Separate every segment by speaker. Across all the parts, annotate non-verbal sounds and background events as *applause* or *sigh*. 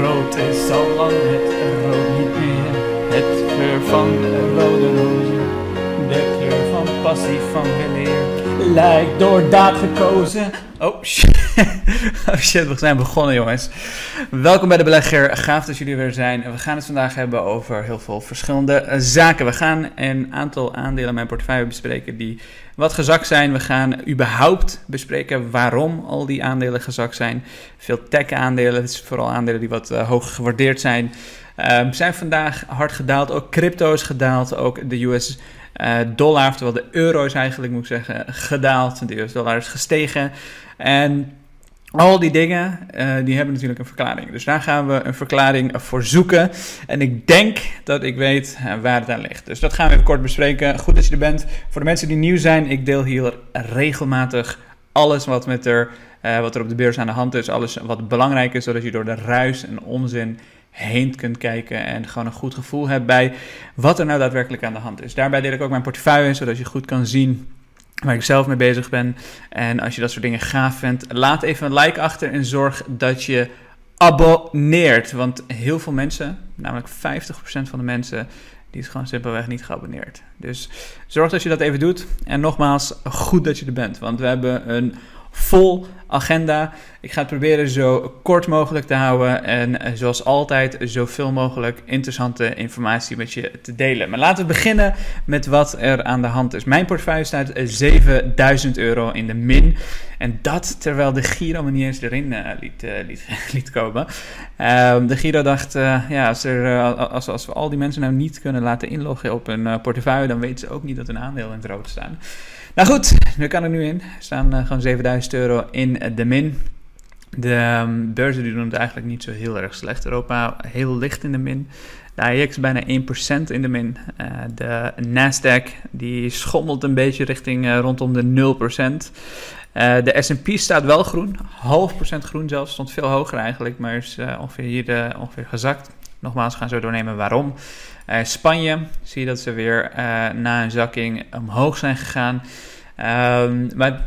Speaker 1: Rood is al lang het rood niet meer. Het kleur van passie van weleer. Lijkt door daad gekozen. Oh shit. *laughs* oh shit, we zijn begonnen jongens. Welkom bij de belegger. Gaaf dat jullie weer zijn. We gaan het vandaag hebben over heel veel verschillende zaken. We gaan een aantal aandelen in mijn portefeuille bespreken die wat gezakt zijn. We gaan überhaupt bespreken waarom al die aandelen gezakt zijn. Veel tech-aandelen, het is vooral aandelen die wat uh, hoog gewaardeerd zijn. Uh, zijn vandaag hard gedaald. Ook crypto is gedaald. Ook de US uh, dollar, oftewel de euro is eigenlijk, moet ik zeggen, gedaald. De US dollar is gestegen. En al die dingen, uh, die hebben natuurlijk een verklaring. Dus daar gaan we een verklaring voor zoeken. En ik denk dat ik weet uh, waar het aan ligt. Dus dat gaan we even kort bespreken. Goed dat je er bent. Voor de mensen die nieuw zijn, ik deel hier regelmatig alles wat, met er, wat er op de beurs aan de hand is. Alles wat belangrijk is, zodat je door de ruis en onzin heen kunt kijken en gewoon een goed gevoel hebt bij wat er nou daadwerkelijk aan de hand is. Daarbij deel ik ook mijn portefeuille, zodat je goed kan zien waar ik zelf mee bezig ben. En als je dat soort dingen gaaf vindt, laat even een like achter en zorg dat je abonneert. Want heel veel mensen, namelijk 50% van de mensen, die is gewoon simpelweg niet geabonneerd. Dus zorg dat je dat even doet. En nogmaals, goed dat je er bent. Want we hebben een vol agenda. Ik ga het proberen zo kort mogelijk te houden en zoals altijd zoveel mogelijk interessante informatie met je te delen. Maar laten we beginnen met wat er aan de hand is. Mijn portefeuille staat 7000 euro in de min. En dat terwijl de Giro me niet eens erin uh, liet, uh, *laughs* liet, komen. Uh, de Giro dacht, ja, als, er, als, als we al die mensen nou niet kunnen laten inloggen op een portefeuille, dan weten ze ook niet dat hun aandelen in het rood staan. Nou goed, nu kan er nu in. Er staan uh, gewoon 7000 euro in de min. De um, beurzen die doen het eigenlijk niet zo heel erg slecht. Europa heel licht in de min. De AX bijna 1% in de min. Uh, de Nasdaq die schommelt een beetje richting uh, rondom de 0%. de S&P staat wel groen, half procent groen zelfs, stond veel hoger eigenlijk, maar is ongeveer hier ongeveer gezakt. Nogmaals, gaan zo doornemen waarom. Uh, Spanje, zie je dat ze weer uh, na een zakking omhoog zijn gegaan. Um, maar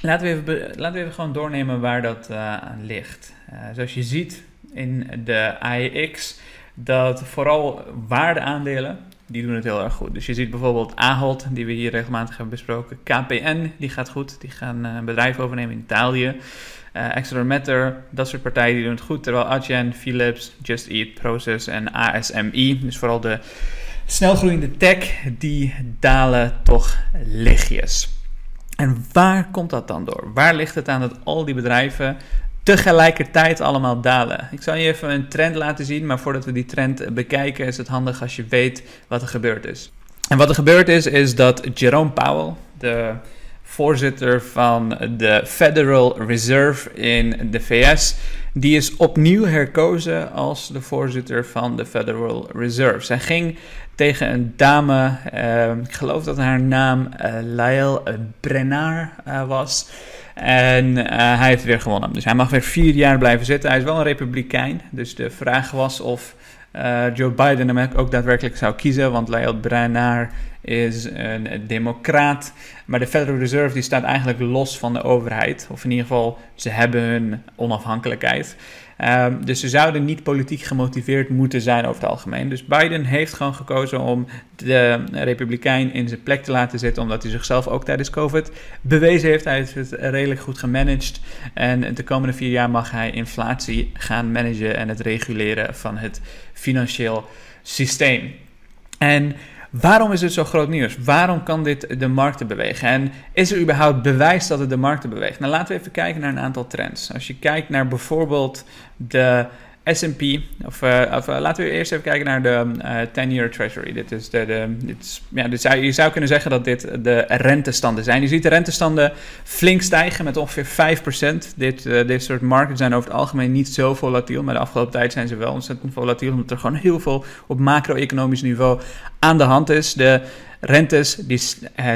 Speaker 1: laten we, even, laten we even gewoon doornemen waar dat uh, aan ligt. zoals je ziet in de AEX, dat vooral waardeaandelen, die doen het heel erg goed. Dus je ziet bijvoorbeeld Ahold, die we hier regelmatig hebben besproken. KPN, die gaat goed. Die gaan een bedrijf overnemen in Italië. Uh, Accelerator, dat soort partijen die doen het goed. Terwijl Adyen, Philips, Just Eat, Process en ASMI, dus vooral de snelgroeiende tech, die dalen toch lichtjes. En waar komt dat dan door? Waar ligt het aan dat al die bedrijven tegelijkertijd allemaal dalen? Ik zal je even een trend laten zien, maar voordat we die trend bekijken is het handig als je weet wat er gebeurd is. En wat er gebeurd is, is dat Jerome Powell, de voorzitter van de Federal Reserve in de VS. Die is opnieuw herkozen als de voorzitter van de Federal Reserve. Zij ging tegen een dame, uh, ik geloof dat haar naam uh, Lael Brennar uh, was. En hij heeft weer gewonnen. Dus hij mag weer vier jaar blijven zitten. Hij is wel een republikein. Dus de vraag was of Joe Biden hem ook daadwerkelijk zou kiezen. Want Lael Brennar is een democraat. Maar de Federal Reserve die staat eigenlijk los van de overheid. Of in ieder geval, ze hebben hun onafhankelijkheid. Um, dus ze zouden niet politiek gemotiveerd moeten zijn over het algemeen. Dus Biden heeft gewoon gekozen om de Republikein in zijn plek te laten zitten, omdat hij zichzelf ook tijdens COVID bewezen heeft. Hij heeft het redelijk goed gemanaged. En de komende vier jaar mag hij inflatie gaan managen en het reguleren van het financieel systeem. En Waarom is het zo groot nieuws? Waarom kan dit de markten bewegen? En is er überhaupt bewijs dat het de markten beweegt? Nou, laten we even kijken naar een aantal trends. Als je kijkt naar bijvoorbeeld de S&P, of, uh, of uh, laten we eerst even kijken naar de uh, 10-year treasury. Dit is de, de dit is, ja, dit zou, je zou kunnen zeggen dat dit de rentestanden zijn. Je ziet de rentestanden flink stijgen met ongeveer 5%. Dit, dit soort markten zijn over het algemeen niet zo volatiel, maar de afgelopen tijd zijn ze wel ontzettend volatiel, omdat er gewoon heel veel op macro-economisch niveau aan de hand is. De rentes die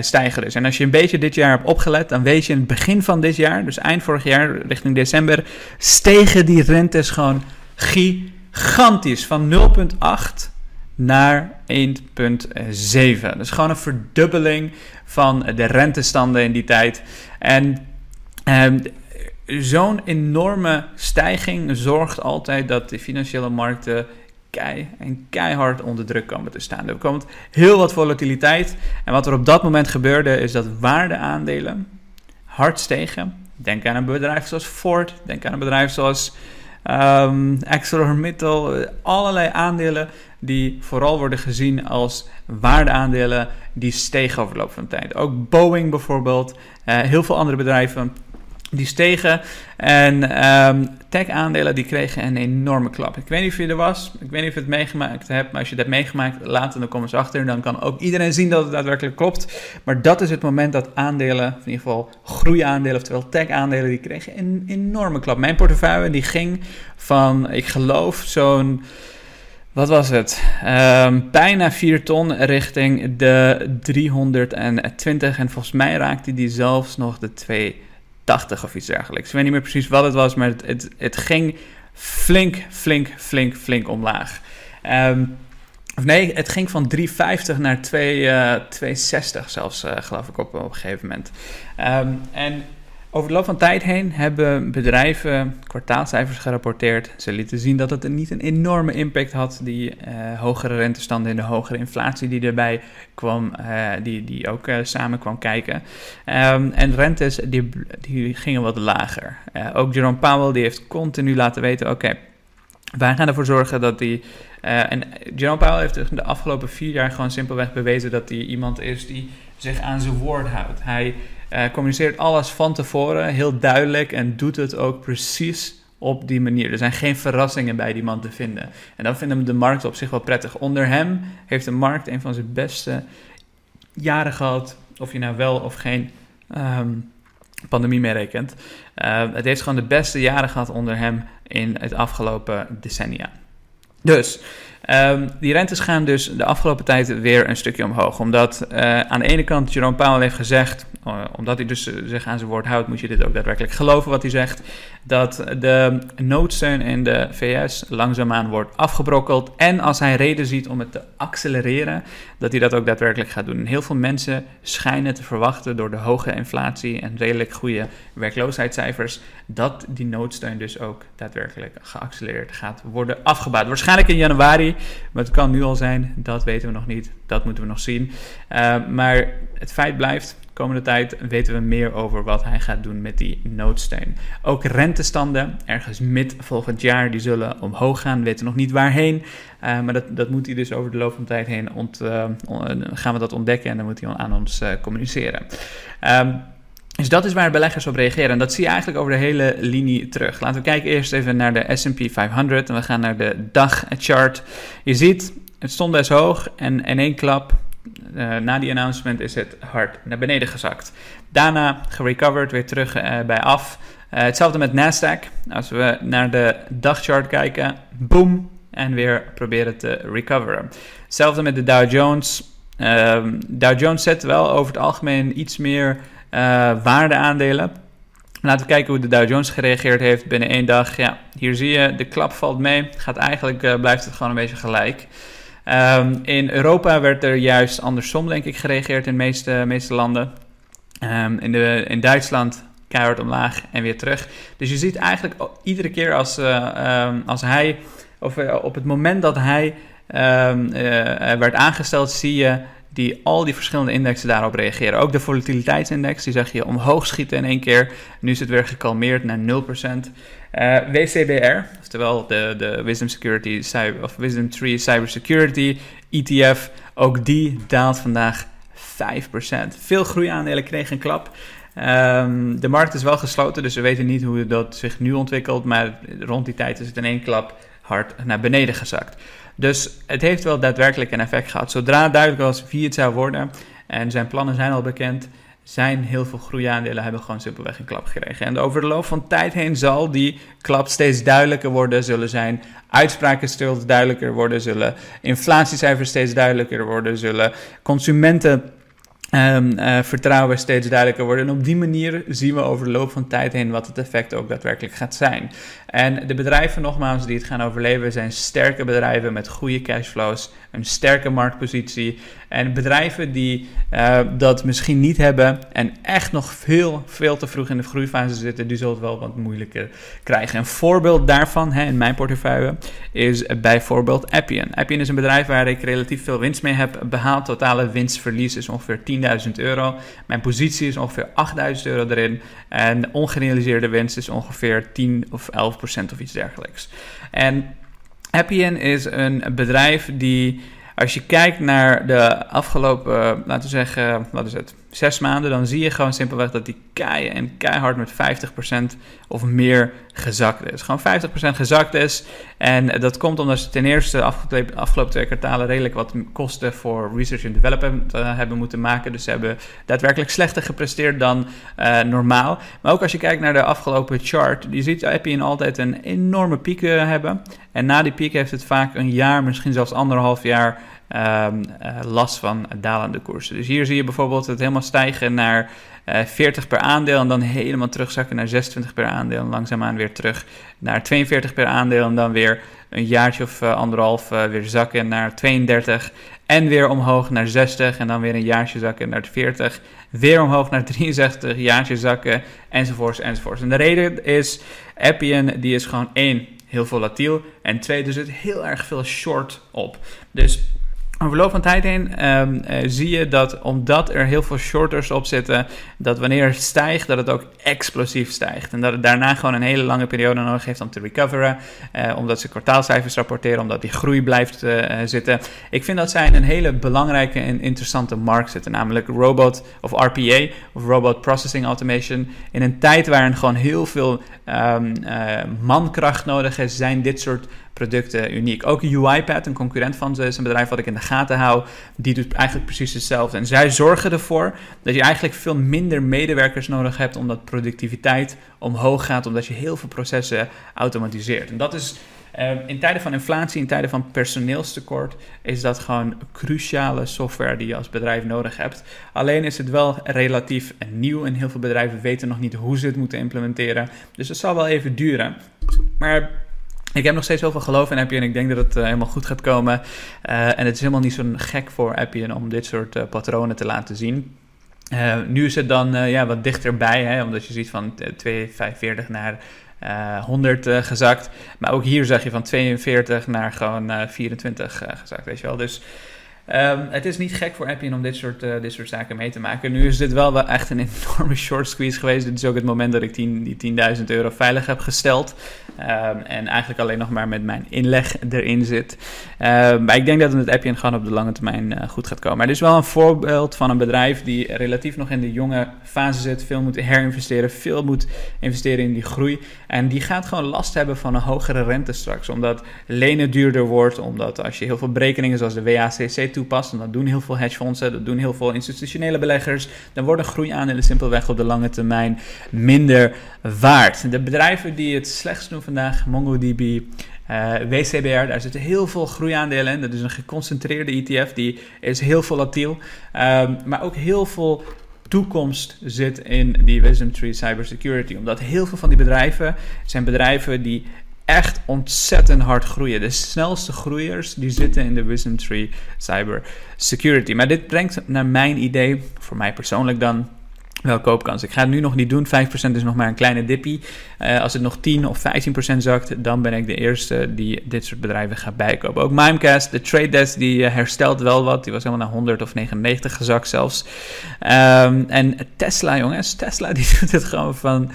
Speaker 1: stijgen dus. En als je een beetje dit jaar hebt opgelet, dan weet je in het begin van dit jaar, dus eind vorig jaar, richting december, stegen die rentes gewoon gigantisch. Van 0,8 naar 1,7. Dus gewoon een verdubbeling van de rentestanden in die tijd. En um, zo'n enorme stijging zorgt altijd dat de financiële markten kei en keihard onder druk komen te staan. Er komt heel wat volatiliteit. En wat er op dat moment gebeurde, is dat waardeaandelen hard stegen. Denk aan een bedrijf zoals Ford, denk aan een bedrijf zoals um, ArcelorMittal. Allerlei aandelen die vooral worden gezien als waardeaandelen die stegen over de loop van de tijd. Ook Boeing bijvoorbeeld, uh, heel veel andere bedrijven die stegen. En um, tech-aandelen die kregen een enorme klap. Ik weet niet of je er was. Ik weet niet of je het meegemaakt hebt. Maar als je dat meegemaakt, laat in de comments achter. Dan kan ook iedereen zien dat het daadwerkelijk klopt. Maar dat is het moment dat aandelen, in ieder geval groeiaandelen, oftewel tech-aandelen, die kregen een enorme klap. Mijn portefeuille die ging van, ik geloof, zo'n wat was het? Um, bijna 4 ton richting de 320. En volgens mij raakte die zelfs nog de 280 of iets dergelijks. Ik weet niet meer precies wat het was, maar het, het, het ging flink, flink, flink, flink omlaag. Um, of nee, het ging van 350 naar 2, uh, 260 zelfs, uh, geloof ik, op, op een gegeven moment. Um, en over de loop van tijd heen hebben bedrijven kwartaalcijfers gerapporteerd. Ze lieten zien dat het niet een enorme impact had, die uh, hogere rentestanden en de hogere inflatie die erbij kwam, uh, die, die ook uh, samen kwam kijken. Um, en rentes die, die gingen wat lager. ook Jerome Powell die heeft continu laten weten, oké, wij gaan ervoor zorgen dat die... en Jerome Powell heeft de afgelopen vier jaar gewoon simpelweg bewezen dat hij iemand is die zich aan zijn woord houdt. Hij uh, communiceert alles van tevoren heel duidelijk en doet het ook precies op die manier. Er zijn geen verrassingen bij die man te vinden. En dan vinden de markt op zich wel prettig. Onder hem heeft de markt een van zijn beste jaren gehad, of je nou wel of geen um, pandemie mee rekent. Uh, het heeft gewoon de beste jaren gehad onder hem in het afgelopen decennia. Dus um, die rentes gaan dus de afgelopen tijd weer een stukje omhoog. Omdat uh, aan de ene kant Jerome Powell heeft gezegd uh, omdat hij dus uh, zich aan zijn woord houdt, moet je dit ook daadwerkelijk geloven wat hij zegt. Dat de noodsteun in de VS langzaamaan wordt afgebrokkeld. En als hij reden ziet om het te accelereren, dat hij dat ook daadwerkelijk gaat doen. En heel veel mensen schijnen te verwachten door de hoge inflatie en redelijk goede werkloosheidscijfers, dat die noodsteun dus ook daadwerkelijk geaccelereerd gaat worden afgebouwd. Waarschijnlijk in januari, maar het kan nu al zijn, dat weten we nog niet. Dat moeten we nog zien. Uh, maar het feit blijft, komende tijd weten we meer over wat hij gaat doen met die noodsteun. Ook rentestanden, ergens mid volgend jaar, die zullen omhoog gaan. We weten nog niet waarheen, uh, maar dat, dat moet hij dus over de loop van de tijd heen ont, uh, gaan we dat ontdekken en dan moet hij aan ons communiceren. Um, dus dat is waar beleggers op reageren. En dat zie je eigenlijk over de hele linie terug. Laten we kijken eerst even naar de S&P 500 en we gaan naar de dagchart. Je ziet, het stond best hoog en in één klap uh, na die announcement is het hard naar beneden gezakt. Daarna gerecoverd, weer terug uh, bij af. Uh, hetzelfde met Nasdaq. Als we naar de dagchart kijken, boom, en weer proberen te recoveren. Hetzelfde met de Dow Jones. Ehm, Dow Jones zet wel over het algemeen iets meer waardeaandelen. Laten we kijken hoe de Dow Jones gereageerd heeft binnen één dag. Ja, hier zie je, de klap valt mee. Gaat eigenlijk, blijft het gewoon een beetje gelijk. Um, in Europa werd er juist andersom, denk ik, gereageerd in de meeste, meeste landen. Um, in, de, in Duitsland keihard omlaag en weer terug. Dus je ziet eigenlijk iedere keer als, uh, um, als hij, of op het moment dat hij werd aangesteld, zie je die al die verschillende indexen daarop reageren. Ook de volatiliteitsindex, die zag je omhoog schieten in één keer. Nu is het weer gekalmeerd naar 0%. Uh, WCBR, oftewel de, de Wisdom Security of Wisdom Tree Cybersecurity ETF, ook die daalt vandaag 5%. Veel groeiaandelen kregen een klap. Um, de markt is wel gesloten, dus we weten niet hoe dat zich nu ontwikkelt, maar rond die tijd is het in één klap hard naar beneden gezakt. Dus het heeft wel daadwerkelijk een effect gehad. Zodra duidelijk was wie het zou worden, en zijn plannen zijn al bekend, zijn heel veel groeiaandelen hebben gewoon simpelweg een klap gekregen. En over de loop van tijd heen zal die klap steeds duidelijker worden, zullen zijn uitspraken steeds duidelijker worden, zullen inflatiecijfers steeds duidelijker worden, zullen consumenten Um, uh, vertrouwen steeds duidelijker worden. En op die manier zien we over de loop van tijd heen wat het effect ook daadwerkelijk gaat zijn. En de bedrijven, nogmaals, die het gaan overleven, zijn sterke bedrijven met goede cashflows, een sterke marktpositie. En bedrijven die uh, dat misschien niet hebben en echt nog veel, veel te vroeg in de groeifase zitten, die zullen het wel wat moeilijker krijgen. Een voorbeeld daarvan hè, in mijn portefeuille is bijvoorbeeld Appian. Appian is een bedrijf waar ik relatief veel winst mee heb behaald. Totale winstverlies is ongeveer 10.000 euro. Mijn positie is ongeveer 8.000 euro erin. En ongerealiseerde winst is ongeveer 10 of 11 procent of iets dergelijks. En Appian is een bedrijf die, als je kijkt naar de afgelopen, laten we zeggen, wat is het, zes maanden, dan zie je gewoon simpelweg dat die keien en keihard met 50% of meer gezakt is. Gewoon 50% gezakt is. En dat komt omdat ze ten eerste afgelopen, afgelopen twee kwartalen redelijk wat kosten voor research and development uh, hebben moeten maken. Dus ze hebben daadwerkelijk slechter gepresteerd dan uh, normaal. Maar ook als je kijkt naar de afgelopen chart, je ziet Appian altijd een enorme piek hebben. En na die piek heeft het vaak een jaar, misschien zelfs anderhalf jaar um, uh, last van dalende koersen. Dus hier zie je bijvoorbeeld het helemaal stijgen naar uh, 40 per aandeel en dan helemaal terugzakken naar 26 per aandeel en langzaamaan weer terug naar 42 per aandeel en dan weer een jaartje of uh, anderhalf weer zakken naar 32 en weer omhoog naar 60 en dan weer een jaartje zakken naar 40, weer omhoog naar 63, jaartje zakken enzovoorts enzovoorts. En de reden is Appian die is gewoon één heel volatiel en twee er zit heel erg veel short op. Dus over verloop van tijd heen um, uh, zie je dat omdat er heel veel shorters op zitten, dat wanneer het stijgt, dat het ook explosief stijgt. En dat het daarna gewoon een hele lange periode nodig heeft om te recoveren. Uh, omdat ze kwartaalcijfers rapporteren, omdat die groei blijft uh, zitten. Ik vind dat zij in een hele belangrijke en interessante markt zitten, namelijk robot of RPA, of Robot Processing Automation. In een tijd waarin gewoon heel veel um, mankracht nodig is, zijn dit soort producten uniek. Ook UiPath, een concurrent van ze, is een bedrijf wat ik in de gaten hou. Die doet eigenlijk precies hetzelfde. En zij zorgen ervoor dat je eigenlijk veel minder medewerkers nodig hebt, omdat productiviteit omhoog gaat, omdat je heel veel processen automatiseert. En dat is uh, in tijden van inflatie, in tijden van personeelstekort, is dat gewoon cruciale software die je als bedrijf nodig hebt. Alleen is het wel relatief nieuw en heel veel bedrijven weten nog niet hoe ze het moeten implementeren. Dus het zal wel even duren. Maar ik heb nog steeds heel veel geloof in Appian ik denk dat het uh, helemaal goed gaat komen. Uh, en het is helemaal niet zo'n gek voor Appian om dit soort uh, patronen te laten zien. nu is het dan ja, wat dichterbij, hè, omdat je ziet van 2,45 naar 100 gezakt. Maar ook hier zag je van 42 naar gewoon 24 gezakt, weet je wel. Dus Um, het is niet gek voor Appian om dit soort, uh, dit soort zaken mee te maken. Nu is dit wel, echt een *laughs* enorme short squeeze geweest. Dit is ook het moment dat ik 10, die 10.000 euro veilig heb gesteld. Um, en eigenlijk alleen nog maar met mijn inleg erin zit. Um, maar ik denk dat het Appian gewoon op de lange termijn uh, goed gaat komen. Dit is wel een voorbeeld van een bedrijf die relatief nog in de jonge fase zit. Veel moet herinvesteren, veel moet investeren in die groei. En die gaat gewoon last hebben van een hogere rente straks. Omdat lenen duurder wordt. Omdat als je heel veel berekeningen zoals de WACC toepast, en dat doen heel veel hedgefondsen, dat doen heel veel institutionele beleggers, dan worden groeiaandelen simpelweg op de lange termijn minder waard. De bedrijven die het slechtst doen vandaag, MongoDB, eh, WCBR, daar zitten heel veel groeiaandelen in. Dat is een geconcentreerde ETF, die is heel volatiel, um, maar ook heel veel toekomst zit in die Wisdom Tree Cybersecurity. Omdat heel veel van die bedrijven zijn bedrijven die echt ontzettend hard groeien. De snelste groeiers die zitten in de Wisdom Tree Cyber Security. Maar dit brengt naar mijn idee, voor mij persoonlijk dan, wel koopkans. Ik ga het nu nog niet doen. 5% is nog maar een kleine dippie. Uh, als het nog 10 of 15% zakt, dan ben ik de eerste die dit soort bedrijven gaat bijkopen. Ook Mimecast, de trade desk, die uh, herstelt wel wat. Die was helemaal naar 100 of 99 gezakt zelfs. Um, en Tesla, jongens. Tesla *laughs* die doet het gewoon van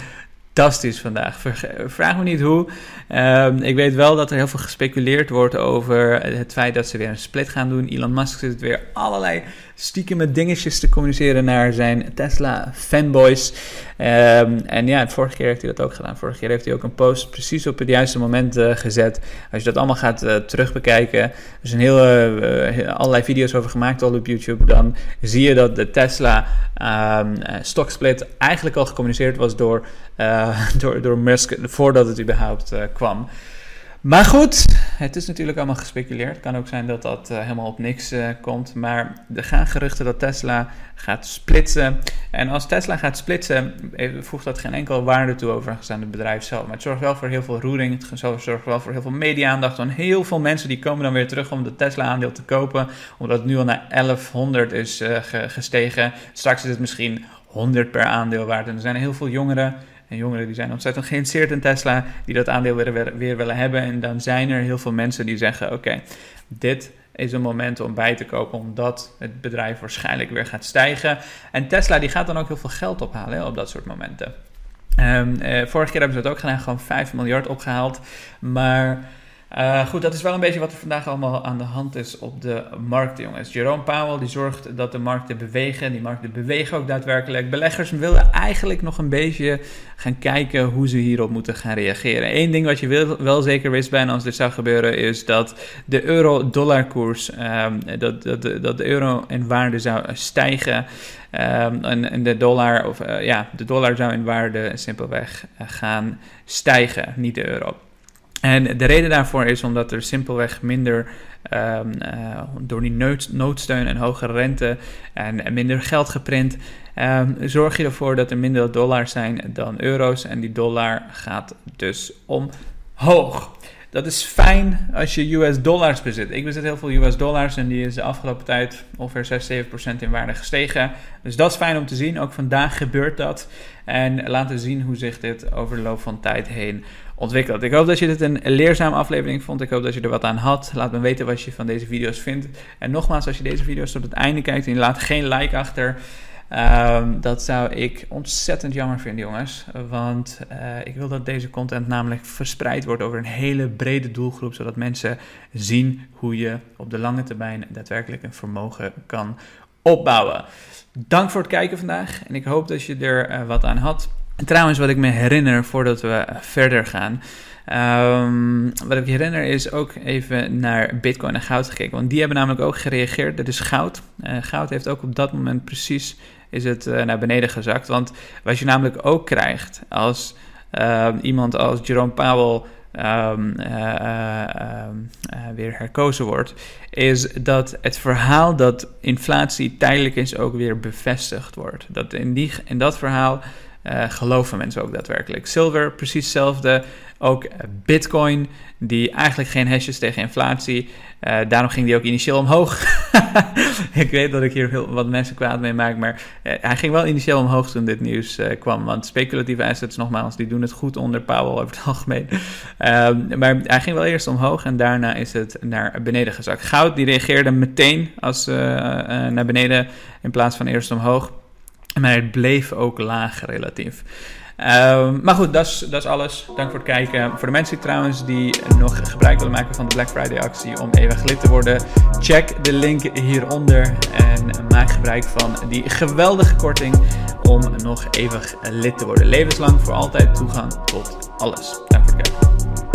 Speaker 1: fantastisch vandaag. Vraag me niet hoe. Um, ik weet wel dat er heel veel gespeculeerd wordt over het feit dat ze weer een split gaan doen. Elon Musk zit weer allerlei stiekem dingetjes te communiceren naar zijn Tesla fanboys. Um, en ja, vorige keer heeft hij dat ook gedaan. Vorige keer heeft hij ook een post precies op het juiste moment uh, gezet. Als je dat allemaal gaat uh, terugbekijken, er zijn heel, uh, allerlei video's over gemaakt al op YouTube, dan zie je dat de Tesla um, stocksplit eigenlijk al gecommuniceerd was door, *laughs* door, door Musk voordat het überhaupt kwam. Maar goed, het is natuurlijk allemaal gespeculeerd. Het kan ook zijn dat dat uh, helemaal op niks uh, komt. Maar er gaan geruchten dat Tesla gaat splitsen. En als Tesla gaat splitsen, voegt dat geen enkel waarde toe overigens aan het bedrijf zelf. Maar het zorgt wel voor heel veel roering. Het zorgt wel voor heel veel media-aandacht. En heel veel mensen die komen dan weer terug om de Tesla-aandeel te kopen. Omdat het nu al naar 1100 is gestegen. Straks is het misschien 100 per aandeel waard. En er zijn heel veel jongeren en jongeren die zijn ontzettend geïnteresseerd in Tesla, die dat aandeel weer, weer, willen hebben. En dan zijn er heel veel mensen die zeggen: Oké, dit is een moment om bij te kopen, omdat het bedrijf waarschijnlijk weer gaat stijgen. En Tesla die gaat dan ook heel veel geld ophalen op dat soort momenten. Um, vorige keer hebben ze dat ook gedaan, gewoon 5 miljard opgehaald. Maar uh, goed, dat is wel een beetje wat er vandaag allemaal aan de hand is op de markt, jongens. Jerome Powell die zorgt dat de markten bewegen. Die markten bewegen ook daadwerkelijk. Beleggers willen eigenlijk nog een beetje gaan kijken hoe ze hierop moeten gaan reageren. Eén ding wat je wel zeker wist bijna als dit zou gebeuren is dat de euro-dollar-koers, um, dat, dat, dat de euro in waarde zou stijgen. Um, en, en, de dollar, of uh, ja, de dollar zou in waarde simpelweg gaan stijgen, niet de euro. En de reden daarvoor is omdat er simpelweg minder um, uh, door die nood, noodsteun en hoge rente en, minder geld geprint, um, zorg je ervoor dat er minder dollars zijn dan euro's. En die dollar gaat dus omhoog. Dat is fijn als je US dollars bezit. Ik bezit heel veel US dollars en die is de afgelopen tijd ongeveer 6, 7% in waarde gestegen. Dus dat is fijn om te zien. Ook vandaag gebeurt dat. En laten zien hoe zich dit over de loop van tijd heen ontwikkelt. Ik hoop dat je dit een leerzame aflevering vond. Ik hoop dat je er wat aan had. Laat me weten wat je van deze video's vindt. En nogmaals, als je deze video's tot het einde kijkt en je laat geen like achter. Um, dat zou ik ontzettend jammer vinden, jongens. Want uh, ik wil dat deze content namelijk verspreid wordt over een hele brede doelgroep. Zodat mensen zien hoe je op de lange termijn daadwerkelijk een vermogen kan opbouwen. Dank voor het kijken vandaag. En ik hoop dat je er uh, wat aan had. En trouwens, wat ik me herinner voordat we verder gaan. Um, wat ik herinner is ook even naar Bitcoin en goud gekeken. Want die hebben namelijk ook gereageerd. Dat is goud. Uh, goud heeft ook op dat moment precies is het, uh, naar beneden gezakt. Want wat je namelijk ook krijgt als uh, iemand als Jerome Powell um, weer herkozen wordt, is dat het verhaal dat inflatie tijdelijk is ook weer bevestigd wordt. Dat in, die, in dat verhaal uh, geloven mensen ook daadwerkelijk. Silver, precies hetzelfde. Ook eh, Bitcoin, die eigenlijk geen hashes tegen inflatie. Uh, daarom ging die ook initieel omhoog. *laughs* ik weet dat ik hier heel wat mensen kwaad mee maak, maar hij ging wel initieel omhoog toen dit nieuws kwam. Want speculatieve assets, nogmaals, die doen het goed onder Powell over het *laughs* algemeen. Ehm, maar hij ging wel eerst omhoog en daarna is het naar beneden gezakt. Goud, die reageerde meteen als naar beneden in plaats van eerst omhoog. Maar het bleef ook laag relatief. Um, maar goed, dat is, dat is alles. Dank voor het kijken. Voor de mensen trouwens die nog gebruik willen maken van de Black Friday actie om eeuwig lid te worden, check de link hieronder en maak gebruik van die geweldige korting om nog eeuwig lid te worden. Levenslang voor altijd toegang tot alles. Dank voor het kijken.